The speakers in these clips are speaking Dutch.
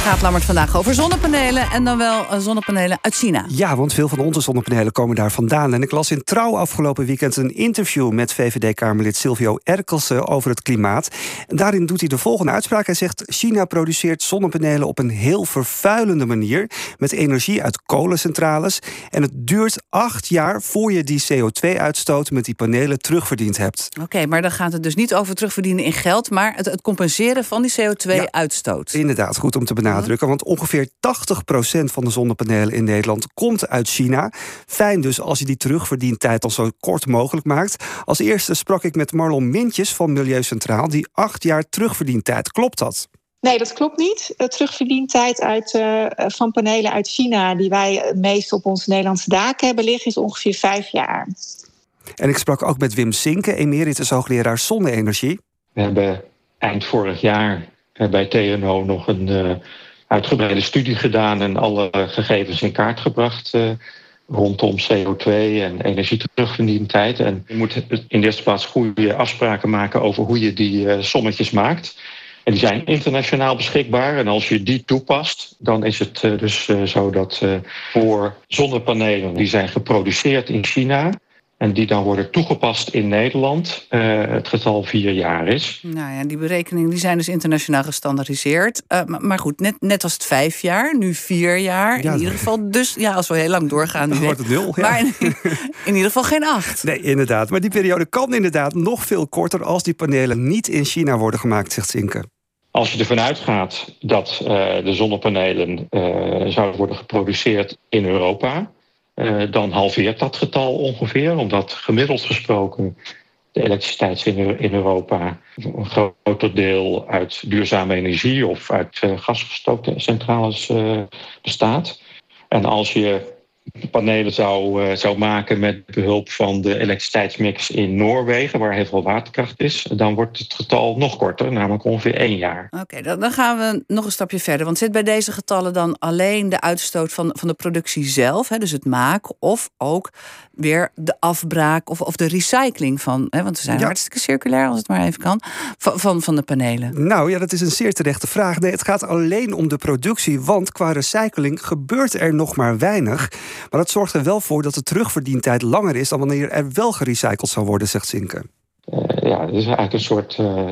Gaat Lammert vandaag over zonnepanelen en dan wel eh, zonnepanelen uit China. Ja, want veel van onze zonnepanelen komen daar vandaan. En ik las in Trouw afgelopen weekend een interview met VVD-Kamerlid Silvio Erkelsen over het klimaat. En daarin doet hij de volgende uitspraak. Hij zegt: China produceert zonnepanelen op een heel vervuilende manier met energie uit kolencentrales. En het duurt acht jaar voor je die CO2-uitstoot met die panelen terugverdiend hebt. Oké, maar dan gaat het dus niet over terugverdienen in geld, maar het, het compenseren van die CO2-uitstoot. Inderdaad, goed om te benadrukken. Want ongeveer 80% van de zonnepanelen in Nederland komt uit China. Fijn dus als je die terugverdientijd al zo kort mogelijk maakt. Als eerste sprak ik met Marlon Mintjes van Milieucentraal, die acht jaar terugverdientijd. Klopt dat? Nee, dat klopt niet. De terugverdientijd uit, uh, van panelen uit China, die wij het meest op onze Nederlandse daken hebben liggen, is ongeveer vijf jaar. En ik sprak ook met Wim Sinke, emeritus hoogleraar zonne-energie. We hebben eind vorig jaar bij TNO nog een uh, uitgebreide studie gedaan en alle gegevens in kaart gebracht uh, rondom CO2 en energieterugverdientijd. En je moet in de eerste plaats goede afspraken maken over hoe je die sommetjes maakt. En die zijn internationaal beschikbaar. En als je die toepast, dan is het dus zo dat voor zonnepanelen die zijn geproduceerd in China en die dan worden toegepast in Nederland, uh, het getal vier jaar is. Nou ja, die berekeningen die zijn dus internationaal gestandardiseerd. Uh, maar, maar, goed, net, net als het vijf jaar, nu vier jaar. Ja, in ieder geval, dus ja, als we heel lang doorgaan. Dan wordt het nul. Ja. Maar in, in, ieder geval geen acht. Nee, inderdaad. Maar die periode kan inderdaad nog veel korter als die panelen niet in China worden gemaakt, zegt Zinke. Als je ervan uitgaat dat uh, de zonnepanelen zouden worden geproduceerd in Europa, dan halveert dat getal ongeveer, omdat gemiddeld gesproken de elektriciteit in, Europa een groter deel uit duurzame energie of uit uh, gasgestookte centrales uh, bestaat. En als je panelen zou, uh, zou maken met behulp van de elektriciteitsmix in Noorwegen, waar heel veel waterkracht is, dan wordt het getal nog korter, namelijk ongeveer één jaar. Oké, okay, dan, dan, gaan we nog een stapje verder. Want zit bij deze getallen dan alleen de uitstoot van, van de productie zelf, hè, dus het maken, of ook weer de afbraak of, of de recycling van, hè, want we zijn ja. hartstikke circulair als het maar even kan, van, van, van de panelen? Nou ja, dat is een zeer terechte vraag. Nee, het gaat alleen om de productie, want qua recycling gebeurt er nog maar weinig. Maar dat zorgt er wel voor dat de terugverdientijd langer is dan wanneer er wel gerecycled zou worden, zegt Zinke. Uh, ja, het is eigenlijk een soort uh,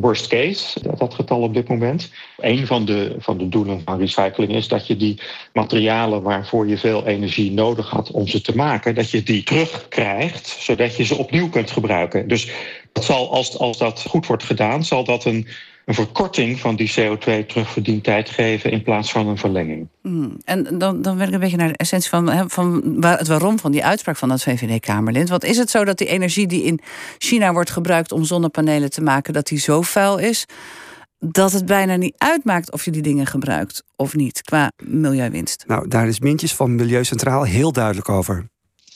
worst case, dat, dat getal op dit moment. Een van de, van de doelen van recycling is dat je die materialen waarvoor je veel energie nodig had om ze te maken, dat je die terugkrijgt, zodat je ze opnieuw kunt gebruiken. Dus dat zal, als, als dat goed wordt gedaan, zal dat een, een verkorting van die CO2-terugverdientijd geven in plaats van een verlenging. Mm. En dan, dan wil ik een beetje naar de essentie van, van het waarom van die uitspraak van dat VVD-Kamerlid. Want is het zo dat die energie die in China wordt gebruikt om zonnepanelen te maken, dat die zo vuil is? dat het bijna niet uitmaakt of je die dingen gebruikt of niet qua milieuwinst. Nou, daar is Mintjes van Milieucentraal heel duidelijk over.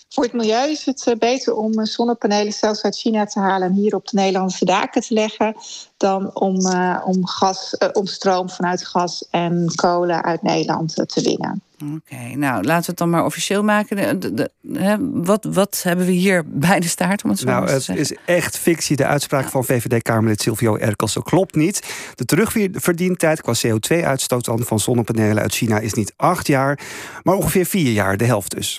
Voor het milieu is het beter om zonnepanelen zelfs uit China te halen en hier op de Nederlandse daken te leggen, dan om, uh, om, gas, uh, om stroom vanuit gas en kolen uit Nederland te winnen. Oké, okay, nou laten we het dan maar officieel maken. De, de, de, hè, wat, wat hebben we hier bij de staart? Om het zo nou, te het zeggen? is echt fictie. De uitspraak ja. van VVD-Kamerlid Silvio Erkelsen klopt niet. De terugverdientijd qua CO2-uitstoot van zonnepanelen uit China is niet acht jaar, maar ongeveer vier jaar, de helft dus.